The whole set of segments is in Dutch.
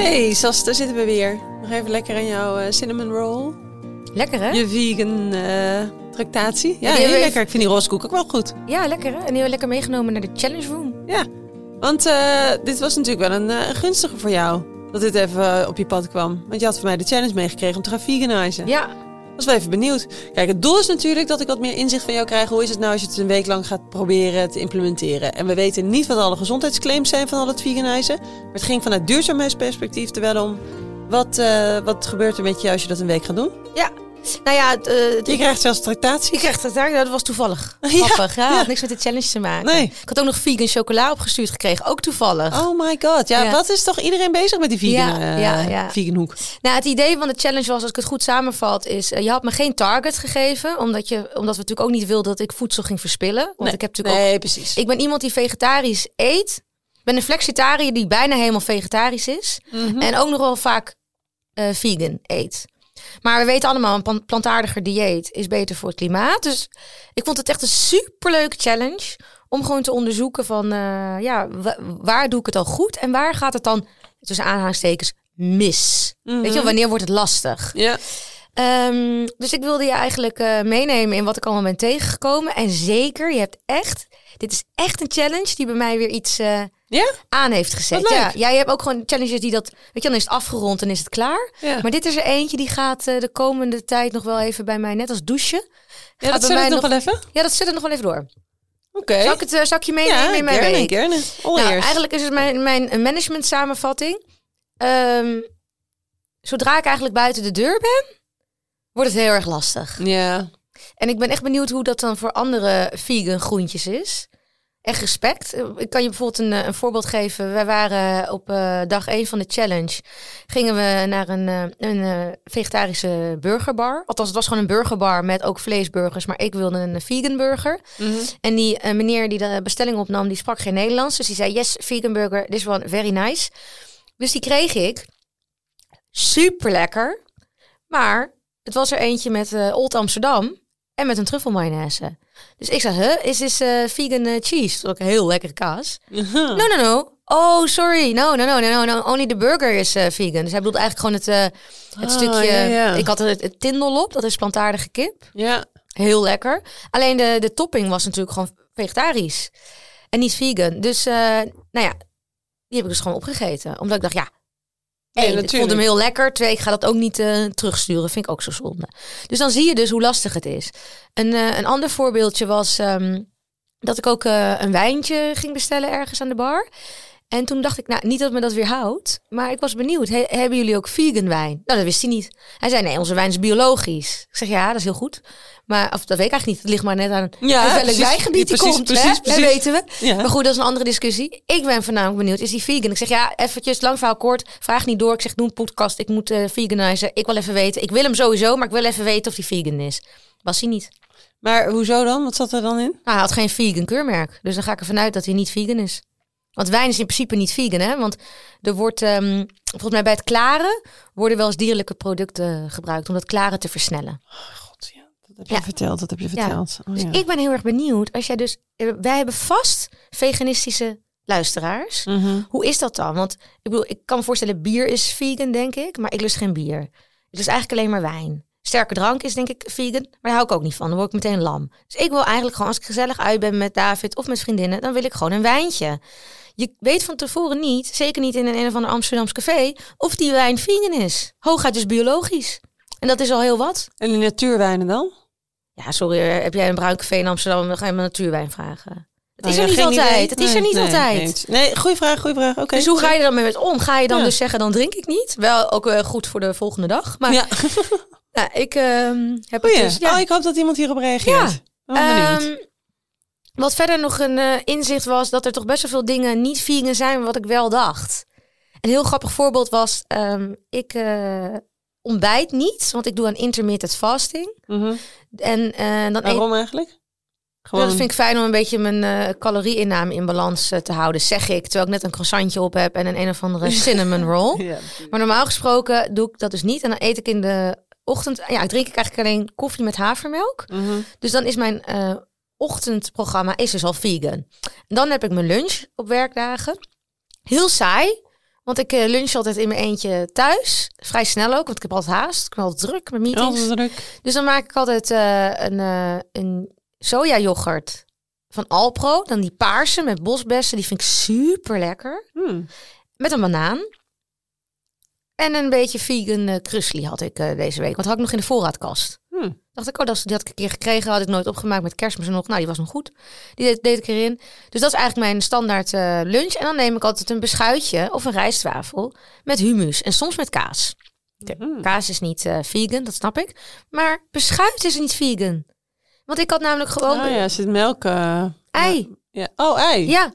Hey Sas, daar zitten we weer. Nog even lekker aan jouw eh, cinnamon roll. Lekker hè? Je vegan eh tractatie. Ja, heel lekker. Ik vind die roze koek ook wel goed. Ja, lekker hè? En we lekker meegenomen naar de challenge room. Ja, want eh, dit was natuurlijk wel een, een gunstige voor jou. Dat dit even op je pad kwam. Want je had van mij de challenge meegekregen om te gaan veganizen. Ja, was wel even benieuwd. Kijk, het doel is natuurlijk dat ik wat meer inzicht van jou krijg. Hoe is het nou als je het een week lang gaat proberen te implementeren? En we weten niet wat alle gezondheidsclaims zijn van al het veganizen. Maar het ging vanuit duurzaamheidsperspectief er wel om. Wat, eh, wat gebeurt er met je als je dat een week gaat doen? ja. Nou ja, het, eh, het- Je krijgt zelfs tractatie. het daar. Dat was toevallig. Ja, Grappig. Ja, ja. had niks met de challenge te maken. Nee. Ik had ook nog vegan chocola opgestuurd gekregen. Ook toevallig. Oh my god. Ja, Ja. wat is toch iedereen bezig met die vegan, ja. vegan hoek? Nou, het idee van de challenge was, als ik het goed samenvat, is... eh, je had me geen target gegeven. Omdat, je, omdat we natuurlijk ook niet wilden dat ik voedsel ging verspillen. Want Nee. ik heb natuurlijk ook Nee, precies. Ik ben iemand die vegetarisch eet. Ik ben een flexitariër die bijna helemaal vegetarisch is. Mhm. En ook nog wel vaak vegan eet. Maar we weten allemaal, een plantaardiger dieet is beter voor het klimaat. Dus ik vond het echt een superleuke challenge. Om gewoon te onderzoeken van, eh, ja, wa- waar doe ik het al goed? En waar gaat het dan, tussen aanhalingstekens, mis? Weet je wel, wanneer wordt het lastig? Ja. Ehm, dus ik wilde je eigenlijk eh, meenemen in wat ik allemaal ben tegengekomen. En zeker, je hebt echt, dit is echt een challenge die bij mij weer iets eh, Ja? aan heeft gezet. Ja, jij hebt ook gewoon challenges die dat, weet je, dan is het afgerond en is het klaar. Ja. Maar dit is er eentje die gaat eh, de komende tijd nog wel even bij mij, net als douchen. Ja, Gaat dat nog wel even. Ja, dat zit er nog wel even door. Oké. Zal ik, het, eh, zal ik je meenemen Ja, in mijn gerne. Nou, eigenlijk is het mijn, mijn management samenvatting. Ehm, zodra ik eigenlijk buiten de deur ben, wordt het heel erg lastig. Ja. En ik ben echt benieuwd hoe dat dan voor andere vegan groentjes is. Echt respect. Ik kan je bijvoorbeeld een, eh, een voorbeeld geven. Wij waren op eh, dag 1 van de challenge. Gingen we naar een, eh, een vegetarische burgerbar. Althans, het was gewoon een burgerbar met ook vleesburgers. Maar ik wilde een vegan burger. Mhm. En die meneer die de bestelling opnam, die sprak geen Nederlands. Dus die zei, yes, vegan burger, this one, very nice. Dus die kreeg ik. Super lekker. Maar het was er eentje met Old Amsterdam en met een truffelmayonaise. Dus ik zei, huh, is this eh, vegan eh, cheese? Dat is ook een heel lekkere kaas. No, no, no. Oh, sorry. No, no, no, no, no, no. Only the burger is eh, vegan. Dus hij bedoelt eigenlijk gewoon het, het Ah, stukje... ja, ja. Ik had het, het tindel op, dat is plantaardige kip. Ja. Heel lekker. Alleen de, de topping was natuurlijk gewoon vegetarisch. En niet vegan. Dus, nou ja, die heb ik dus gewoon opgegeten. Omdat ik dacht, ja, Nee, ik vond hem heel lekker. Twee, ik ga dat ook niet eh, terugsturen. Vind ik ook zo zonde. Dus dan zie je dus hoe lastig het is. Een, eh, een ander voorbeeldje was ehm, dat ik ook eh, een wijntje ging bestellen ergens aan de bar. En toen dacht ik, nou, niet dat me dat weerhoudt, maar ik was benieuwd. He- hebben jullie ook vegan wijn? Nou, dat wist hij niet. Hij zei, nee, onze wijn is biologisch. Ik zeg, ja, dat is heel goed. Maar of, dat weet ik eigenlijk niet. Het ligt maar net aan Ja, welk wijngebied die Precies, komt. precies, hè? Dat weten we. Ja. Maar goed, dat is een andere discussie. Ik ben voornamelijk benieuwd, is die vegan? Ik zeg, ja, eventjes, lang verhaal kort. Vraag niet door. Ik zeg, doe een podcast. Ik moet eh veganizen. Ik wil even weten. Ik wil hem sowieso, maar ik wil even weten of die vegan is. Was hij niet. Maar hoezo dan? Wat zat er dan in? Nou, hij had geen vegan keurmerk. Dus dan ga ik ervan uit dat hij niet vegan is. Want wijn is in principe niet vegan, hè? Want er wordt, ehm, volgens mij bij het klaren, worden wel eens dierlijke producten gebruikt om dat klaren te versnellen. God, ja. Dat heb je Ja. verteld. Dat heb je Ja. verteld. Oh, Dus ja. ik ben heel erg benieuwd. Als jij dus, eh, wij hebben vast veganistische luisteraars. Mhm. Hoe is dat dan? Want ik bedoel, ik kan me voorstellen, bier is vegan, denk ik, maar ik lust geen bier. Ik lust eigenlijk alleen maar wijn. Sterke drank is denk ik vegan, maar daar hou ik ook niet van. Dan word ik meteen lam. Dus ik wil eigenlijk gewoon, als ik gezellig uit ben met David of met vriendinnen, dan wil ik gewoon een wijntje. Je weet van tevoren niet, zeker niet in een, een of ander Amsterdams café, of die wijn vegan is. Hooguit dus biologisch. En dat is al heel wat. En die natuurwijnen dan? Ja, sorry, heb jij een bruin café in Amsterdam, dan ga je me natuurwijn vragen. Het is Oh, er niet altijd. idee. Het is er niet nee, altijd. Nee, goede vraag, goede vraag. Oké. Dus hoe ga je er dan mee met om? Ga je dan Ja. dus zeggen, dan drink ik niet? Wel ook eh, goed voor de volgende dag. Maar Ja. nou, ik ehm, heb Oh, het ja. dus... Ja. oh, ik hoop dat iemand hierop reageert. Oh, benieuwd. Ehm, wat verder nog een eh, inzicht was, dat er toch best wel veel dingen niet vegan zijn, wat ik wel dacht. Een heel grappig voorbeeld was, ehm, ik eh, ontbijt niet, want ik doe aan intermittent fasting. Mhm. En eh, dan eet Waarom eigenlijk? Ja, dat vind ik fijn om een beetje mijn calorieinname in balans te houden, zeg ik. Terwijl ik net een croissantje op heb en een een of andere cinnamon roll. Ja. Maar normaal gesproken doe ik dat dus niet. En dan eet ik in de ochtend... Ja, drink ik eigenlijk alleen koffie met havermelk. Mhm. Dus dan is mijn eh, ochtendprogramma is dus al vegan. Dan heb ik mijn lunch op werkdagen. Heel saai. Want ik eh, lunch altijd in mijn eentje thuis. Vrij snel ook, want ik heb altijd haast. Ik ben altijd druk met meetings. Druk. Dus dan maak ik altijd eh, een, een sojayoghurt van Alpro. Dan die paarse met bosbessen. Die vind ik super lekker. Hmm. Met een banaan. En een beetje vegan uh, krusli had ik eh, deze week. Want had ik nog in de voorraadkast. Hmm. Dacht ik, oh, dat, die had ik een keer gekregen. Had ik nooit opgemaakt met kerstmis nog. Nou, die was nog goed. Die deed, deed ik erin. Dus dat is eigenlijk mijn standaard eh, lunch. En dan neem ik altijd een beschuitje of een rijstwafel met hummus. En soms met kaas. Hmm. Kaas is niet vegan, dat snap ik. Maar beschuit is niet vegan. Want ik had namelijk gewoon Oh ja, er zit melk. ei. ja. Oh, ei. Ja.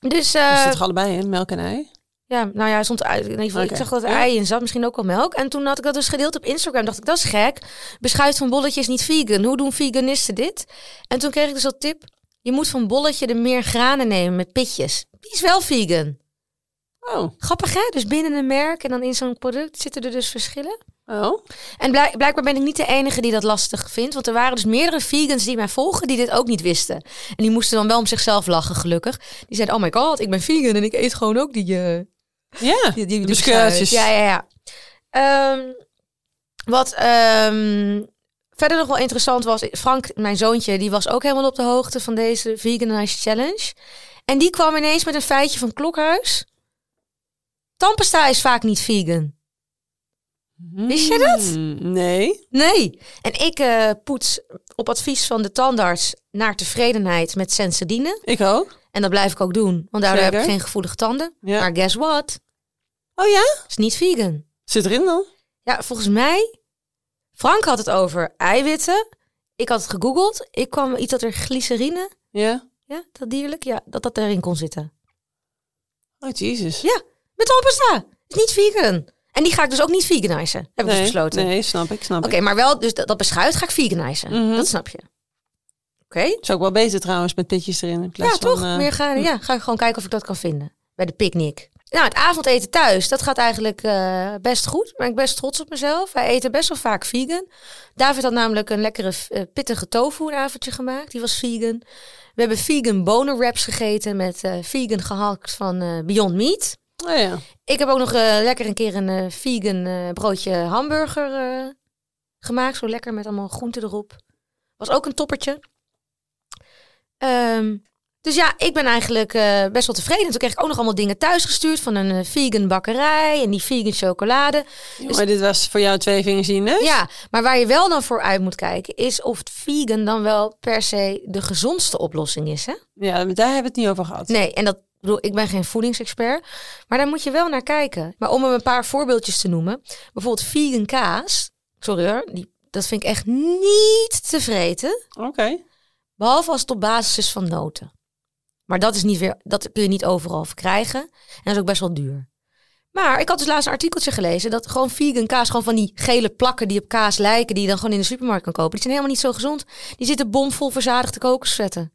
Dus Er zit toch allebei in, melk en ei? Ja, nou ja, stond uit. In ieder geval, Oké. ik zag dat ei in zat, misschien ook wel melk. En toen had ik dat dus gedeeld op Instagram. Dacht ik, dat is gek. Beschuit van bolletje is niet vegan. Hoe doen veganisten dit? En toen kreeg ik dus al tip. Je moet van bolletje de meer granen nemen met pitjes. Die is wel vegan. Oh. Grappig hè? Dus binnen een merk en dan in zo'n product zitten er dus verschillen. Oh. En blijk- blijkbaar ben ik niet de enige die dat lastig vindt. Want er waren dus meerdere vegans die mij volgen die dit ook niet wisten. En die moesten dan wel om zichzelf lachen, gelukkig. Die zeiden, oh my god, ik ben vegan en ik eet gewoon ook die... eh, Ja, die, die, beschuitjes. Ja, ja, ja. Ehm, wat ehm, verder nog wel interessant was... Frank, mijn zoontje, die was ook helemaal op de hoogte van deze Veganize Challenge. En die kwam ineens met een feitje van Klokhuis. Tandpasta is vaak niet vegan. Wist je dat? Hmm, Nee. Nee. En ik eh, poets op advies van de tandarts naar tevredenheid met Sensodyne. Ik ook. En dat blijf ik ook doen, want daardoor heb ik geen gevoelige tanden. Ja. Maar guess what? Oh ja? is niet vegan. Zit erin dan? Ja, volgens mij... Frank had het over eiwitten. Ik had het gegoogeld. Ik kwam iets dat er glycerine, Ja. ja, dat dierlijk, ja, dat dat erin kon zitten. Oh, jezus. Ja, met tandpasta. Is niet vegan. En die ga ik dus ook niet veganizen, heb ik dus besloten. nee, snap ik, snap Oké, ik. maar wel, dus dat, dat beschuit ga ik veganizen. Mhm. Dat snap je. Oké. Is ook wel beter trouwens met pitjes erin in plaats Ja, van... toch? eh, Meer gaan, ja, ga ik gewoon kijken of ik dat kan vinden. Bij de picknick. Nou, het avondeten thuis, dat gaat eigenlijk eh, best goed. Ben ik best trots op mezelf. Wij eten best wel vaak vegan. David had namelijk een lekkere eh, pittige tofu een avondje gemaakt. Die was vegan. We hebben vegan bonenwraps gegeten met vegan gehakt van Beyond Meat. Oh ja. Ik heb ook nog lekker een keer een vegan broodje hamburger gemaakt. Zo lekker met allemaal groenten erop. Was ook een toppertje. Ehm, dus ja, ik ben eigenlijk eh, best wel tevreden. Toen kreeg ik ook nog allemaal dingen thuisgestuurd van een eh, vegan bakkerij en die vegan chocolade. Maar dit was voor jou twee vingers in neus? Ja, maar waar je wel dan voor uit moet kijken is of het vegan dan wel per se de gezondste oplossing is. Hè? Ja, daar hebben we het niet over gehad. Nee, en dat ik bedoel, ik ben geen voedingsexpert, maar daar moet je wel naar kijken. Maar om hem een paar voorbeeldjes te noemen, bijvoorbeeld vegan kaas. Sorry hoor, die, dat vind ik echt niet te vreten. Oké. Behalve als het op basis is van noten. Maar dat is niet weer, dat kun je niet overal verkrijgen. En dat is ook best wel duur. Maar ik had dus laatst een artikeltje gelezen dat gewoon vegan kaas, gewoon van die gele plakken die op kaas lijken, die je dan gewoon in de supermarkt kan kopen, die zijn helemaal niet zo gezond. Die zitten bomvol verzadigde kokosvetten.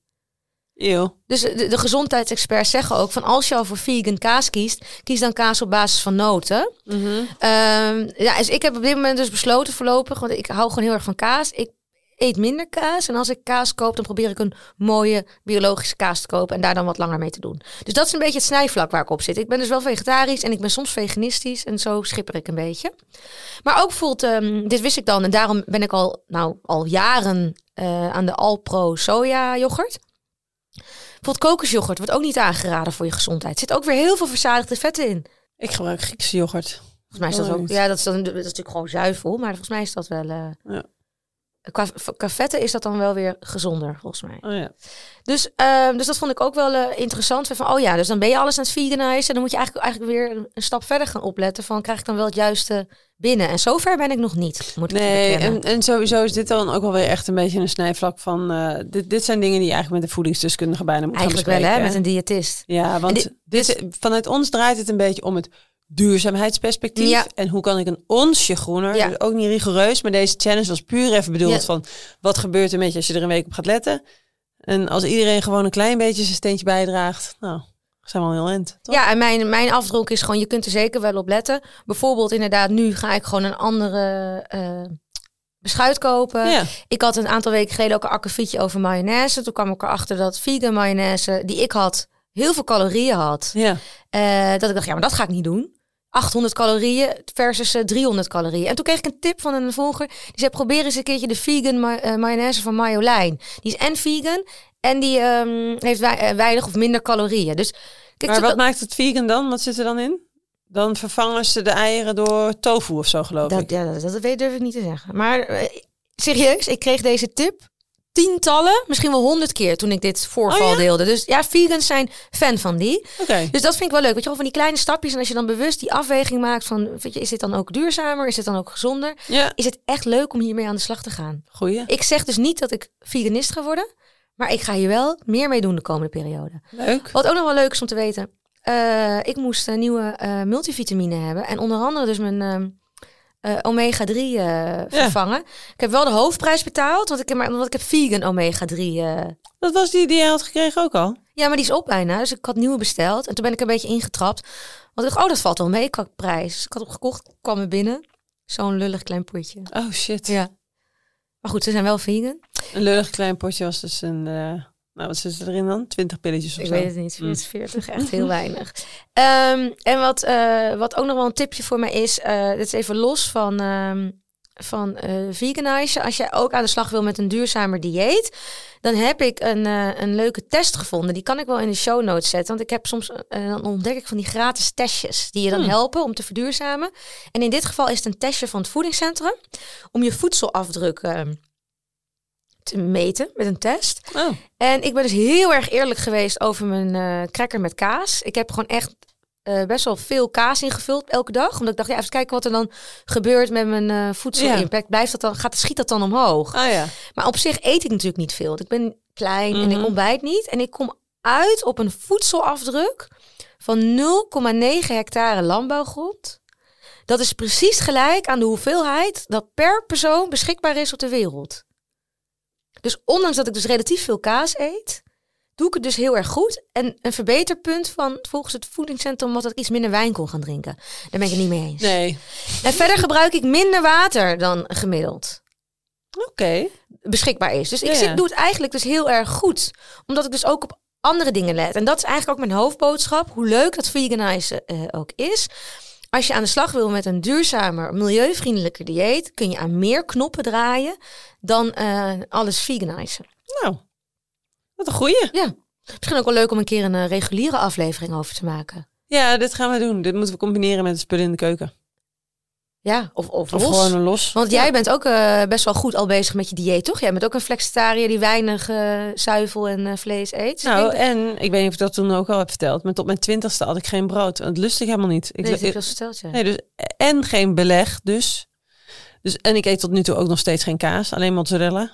Eeuw. Dus de, de gezondheidsexperts zeggen ook van als je al voor vegan kaas kiest, kies dan kaas op basis van noten. Mhm. Ehm, ja, dus ik heb op dit moment dus besloten voorlopig, want ik hou gewoon heel erg van kaas. Ik eet minder kaas en als ik kaas koop, dan probeer ik een mooie biologische kaas te kopen en daar dan wat langer mee te doen. Dus dat is een beetje het snijvlak waar ik op zit. Ik ben dus wel vegetarisch en ik ben soms veganistisch en zo schipper ik een beetje. Maar ook voelt, ehm, dit wist ik dan en daarom ben ik al, nou, al jaren eh, aan de Alpro soja yoghurt. Bijvoorbeeld kokosyoghurt wordt ook niet aangeraden voor je gezondheid. Er zit ook weer heel veel verzadigde vetten in. Ik gebruik Griekse yoghurt. Volgens mij is dat ook. Ja, dat is, dan, dat is natuurlijk gewoon zuivel. Maar volgens mij is dat wel. eh Ja. Qua, qua vetten is dat dan wel weer gezonder, volgens mij. Oh ja. Dus, ehm, dus dat vond ik ook wel eh, interessant. Van, oh ja, dus dan ben je alles aan het veganizen. En dan moet je eigenlijk, eigenlijk weer een, een stap verder gaan opletten. Van krijg ik dan wel het juiste binnen? En zover ben ik nog niet. Moet ik Nee, en, en sowieso is dit dan ook wel weer echt een beetje een snijvlak van... eh, dit, dit zijn dingen die je eigenlijk met een voedingsdeskundige bijna moet Eigenlijk gaan wel, hè, bespreken, met een diëtist. Ja, want dit, vanuit ons draait het een beetje om het duurzaamheidsperspectief. Ja. En hoe kan ik een onsje groener, Ja. dus ook niet rigoureus, maar deze challenge was puur even bedoeld Ja. van... wat gebeurt er met je als je er een week op gaat letten? En als iedereen gewoon een klein beetje zijn steentje bijdraagt, nou, zijn we al heel eind. Toch? Ja, en mijn, mijn afdronk is gewoon, je kunt er zeker wel op letten. Bijvoorbeeld inderdaad, nu ga ik gewoon een andere eh, beschuit kopen. Ja. Ik had een aantal weken geleden ook een akkefietje over mayonaise. Toen kwam ik erachter dat vegan mayonaise die ik had heel veel calorieën had. Ja. Eh, dat ik dacht, ja, maar dat ga ik niet doen. 800 calorieën versus eh, 300 calorieën. En toen kreeg ik een tip van een volger. Die zei, probeer eens een keertje de vegan ma eh, mayonaise van Marjolein. Die is en vegan en die ehm, heeft wei- eh, weinig of minder calorieën. Dus kijk, Maar wat maakt het vegan dan? Wat zit er dan in? Dan vervangen ze de eieren door tofu of zo, geloof dat, ik. ja, dat, dat weet- durf ik niet te zeggen. Maar eh, serieus, ik kreeg deze tip tientallen, misschien wel honderd keer toen ik dit voorval Oh ja? deelde. Dus ja, vegans zijn fan van die. Dus dat vind ik wel leuk. Weet je wel, van die kleine stapjes. En als je dan bewust die afweging maakt van, weet je, is dit dan ook duurzamer? Is dit dan ook gezonder? Ja, Is het echt leuk om hiermee aan de slag te gaan? goeie. Ik zeg dus niet dat ik veganist ga worden. Maar ik ga hier wel meer mee doen de komende periode. Leuk. Wat ook nog wel leuk is om te weten. eh, ik moest een nieuwe eh, multivitamine hebben. En onder andere dus mijn eh, omega-3 eh, vervangen. Ik heb wel de hoofdprijs betaald. Want ik heb, maar, want ik heb vegan omega-3. eh. Dat was die die jij had gekregen ook al? ja, maar die is op bijna. Dus ik had nieuwe besteld. En toen ben ik een beetje ingetrapt. Want ik dacht, oh, dat valt wel mee qua prijs. Ik had hem gekocht, kwam er binnen. Zo'n lullig klein potje. Oh shit. Ja. Maar goed, ze zijn wel vegan. Een lullig klein potje was dus een... nou, wat zit erin dan? 20 pilletjes of Ik zo. weet het niet, Mm. 40, 40 echt heel weinig. Ehm, en wat, eh, wat ook nog wel een tipje voor mij is, eh dit is even los van, ehm van veganizen. Als jij ook aan de slag wil met een duurzamer dieet, dan heb ik een, een leuke test gevonden. Die kan ik wel in de show notes zetten, want ik heb soms, eh, dan ontdek ik van die gratis testjes die je dan Hmm. helpen om te verduurzamen. En in dit geval is het een testje van het voedingscentrum om je voedselafdruk ehm, te meten met een test. Oh, En ik ben dus heel erg eerlijk geweest over mijn eh cracker met kaas. Ik heb gewoon echt eh, best wel veel kaas ingevuld elke dag. Omdat ik dacht, ja, even kijken wat er dan gebeurt met mijn eh voedselimpact. Blijft dat dan, gaat, schiet dat dan omhoog? ah ja. Maar op zich eet ik natuurlijk niet veel. Want Ik ben klein en Mhm. ik ontbijt niet. En ik kom uit op een voedselafdruk van 0,9 hectare landbouwgrond. Dat is precies gelijk aan de hoeveelheid dat per persoon beschikbaar is op de wereld. Dus ondanks dat ik dus relatief veel kaas eet, doe ik het dus heel erg goed. En een verbeterpunt van volgens het voedingscentrum was dat ik iets minder wijn kon gaan drinken. Daar ben ik het niet mee eens. Nee. En verder gebruik ik minder water dan gemiddeld Oké. beschikbaar is. Dus ik Ja, zit, doe het eigenlijk dus heel erg goed. Omdat ik dus ook op andere dingen let. En dat is eigenlijk ook mijn hoofdboodschap. Hoe leuk dat veganizen eh, ook is. Als je aan de slag wil met een duurzamer, milieuvriendelijker dieet... kun je aan meer knoppen draaien dan eh, alles veganizen. Nou, wat een goeie. Ja. Misschien ook wel leuk om een keer een eh, reguliere aflevering over te maken. Ja, dit gaan we doen. Dit moeten we combineren met de spullen in de keuken. Ja, of, of, Of los. gewoon een los. Want jij bent ook eh, best wel goed al bezig met je dieet, toch? Jij bent ook een flexitariër die weinig eh, zuivel en eh, vlees eet. Ik Nou, en ik weet niet of ik dat toen ook al heb verteld, maar tot mijn twintigste had ik geen brood. Dat lust ik helemaal niet. Ik, nee, dat heb ik- verteld, ja. nee, dus, en geen beleg, dus. dus. En ik eet tot nu toe ook nog steeds geen kaas, alleen mozzarella.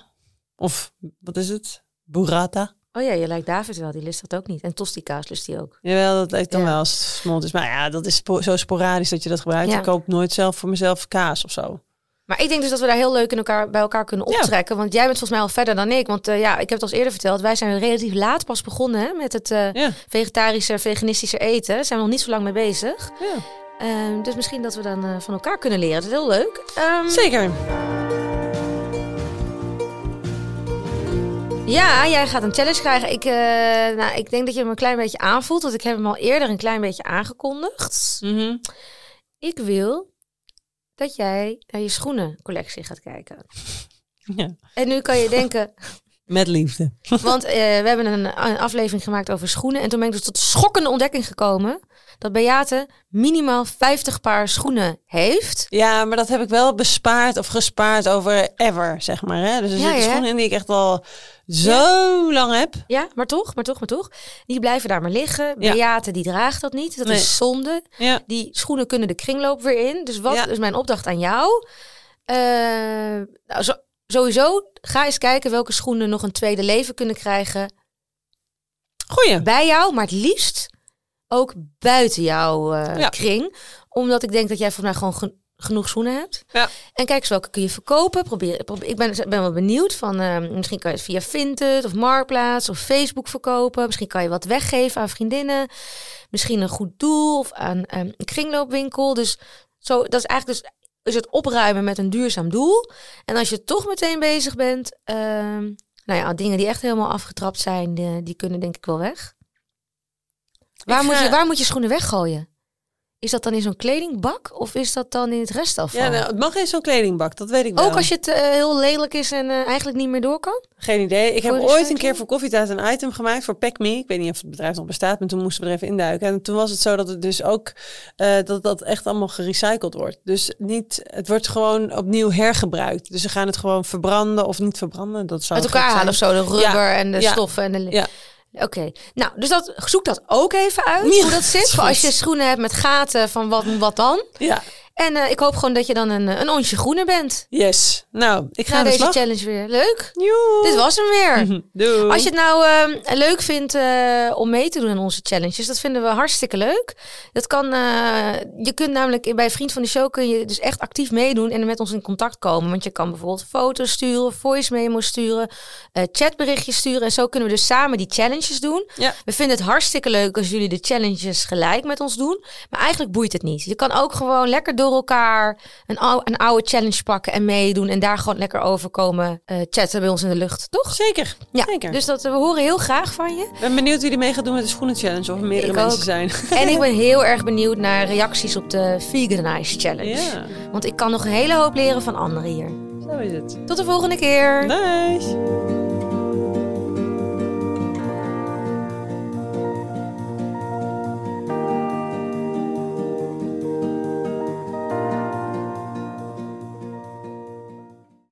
Of, wat is het? Burrata. Oh ja, je lijkt David wel, die lust dat ook niet. En tosti kaas lust die ook. Jawel, dat lijkt dan Ja. wel als het smolt is. Maar ja, dat is spo- zo sporadisch dat je dat gebruikt. Ja. Ik koop nooit zelf voor mezelf kaas of zo. Maar ik denk dus dat we daar heel leuk in elkaar, bij elkaar kunnen Ja. optrekken. Want jij bent volgens mij al verder dan ik. Want eh, ja, ik heb het al eerder verteld. Wij zijn relatief laat pas begonnen hè, met het eh, Ja, vegetarische, veganistische eten. Daar zijn we nog niet zo lang mee bezig. ja. Ehm, dus misschien dat we dan eh, van elkaar kunnen leren. Dat is heel leuk. Ehm, zeker. Ja, jij gaat een challenge krijgen. Ik, eh, nou, ik denk dat je hem een klein beetje aanvoelt. Want ik heb hem al eerder een klein beetje aangekondigd. Mhm. Ik wil dat jij naar je schoenencollectie gaat kijken. ja. En nu kan je denken, Met liefde. want eh, we hebben een, een aflevering gemaakt over schoenen. En toen ben ik dus tot de schokkende ontdekking gekomen dat Beate minimaal 50 paar schoenen heeft. Ja, maar dat heb ik wel bespaard of gespaard over ever, zeg maar. Hè? Dus er Ja, zitten ja. schoenen in die ik echt al zo lang heb. Ja, maar toch, maar toch, maar toch. Die blijven daar maar liggen. Beate die draagt dat niet. Dat Nee. is zonde. Ja. Die schoenen kunnen de kringloop weer in. Dus wat is mijn opdracht aan jou? Eh, nou, zo, sowieso ga eens kijken welke schoenen nog een tweede leven kunnen krijgen Goeie. bij jou, maar het liefst ook buiten jouw eh, Ja. kring. Omdat ik denk dat jij volgens mij gewoon gen- genoeg schoenen hebt. Ja. En kijk eens welke kun je verkopen. Probeer, probeer- ik ben, ben wel benieuwd van eh, misschien kan je het via Vinted of Marktplaats of Facebook verkopen. Misschien kan je wat weggeven aan vriendinnen. Misschien een goed doel of aan ehm, een kringloopwinkel. Dus zo, dat is eigenlijk dus is het opruimen met een duurzaam doel. En als je toch meteen bezig bent, ehm, nou ja, dingen die echt helemaal afgetrapt zijn, die, die kunnen denk ik wel weg. Waar, moet ga- je, waar moet je schoenen weggooien? Is dat dan in zo'n kledingbak of is dat dan in het restafval? Ja, nou, het mag in zo'n kledingbak, dat weet ik wel. Ook als je het eh, heel lelijk is en eh, eigenlijk niet meer door kan? Geen idee. Ik heb ooit een keer voor Koffietijd een item gemaakt voor Pack Me. Ik weet niet of het bedrijf nog bestaat, maar toen moesten we er even induiken. En toen was het zo dat het dus ook eh, dat dat echt allemaal gerecycled wordt. Dus niet, het wordt gewoon opnieuw hergebruikt. Dus ze gaan het gewoon verbranden of niet verbranden. Dat zou Uit elkaar halen of zo, de rubber en de ja, stoffen en de... ja. Oké, nou, dus dat, zoek dat ook even uit, Ja, hoe dat zit. Voor als je schoenen hebt met gaten, van wat, wat dan? Ja, En eh, ik hoop gewoon dat je dan een, een onsje groener bent. yes. Nou, ik ga deze slag. challenge weer. Leuk. Joe. Dit was hem weer. Doei. Als je het nou eh, leuk vindt eh, om mee te doen aan onze challenges, dat vinden we hartstikke leuk. Dat kan, eh, je kunt namelijk bij Vriend van de Show kun je dus echt actief meedoen en met ons in contact komen. Want je kan bijvoorbeeld foto's sturen, voice memo sturen, eh, chatberichtjes sturen. En zo kunnen we dus samen die challenges doen. Ja. We vinden het hartstikke leuk als jullie de challenges gelijk met ons doen. Maar eigenlijk boeit het niet. Je kan ook gewoon lekker door elkaar een, ou- een oude challenge pakken en meedoen. En daar gewoon lekker over komen eh, chatten bij ons in de lucht, toch? Zeker. Ja, Zeker. dus dat, we horen heel graag van je. Ik ben benieuwd wie er mee gaat doen met de schoenen challenge. Of er meerdere Ik mensen ook. zijn. En ik ben heel erg benieuwd naar reacties op de Veganize Challenge. ja, Want ik kan nog een hele hoop leren van anderen hier. zo is het. Tot de volgende keer. Nice.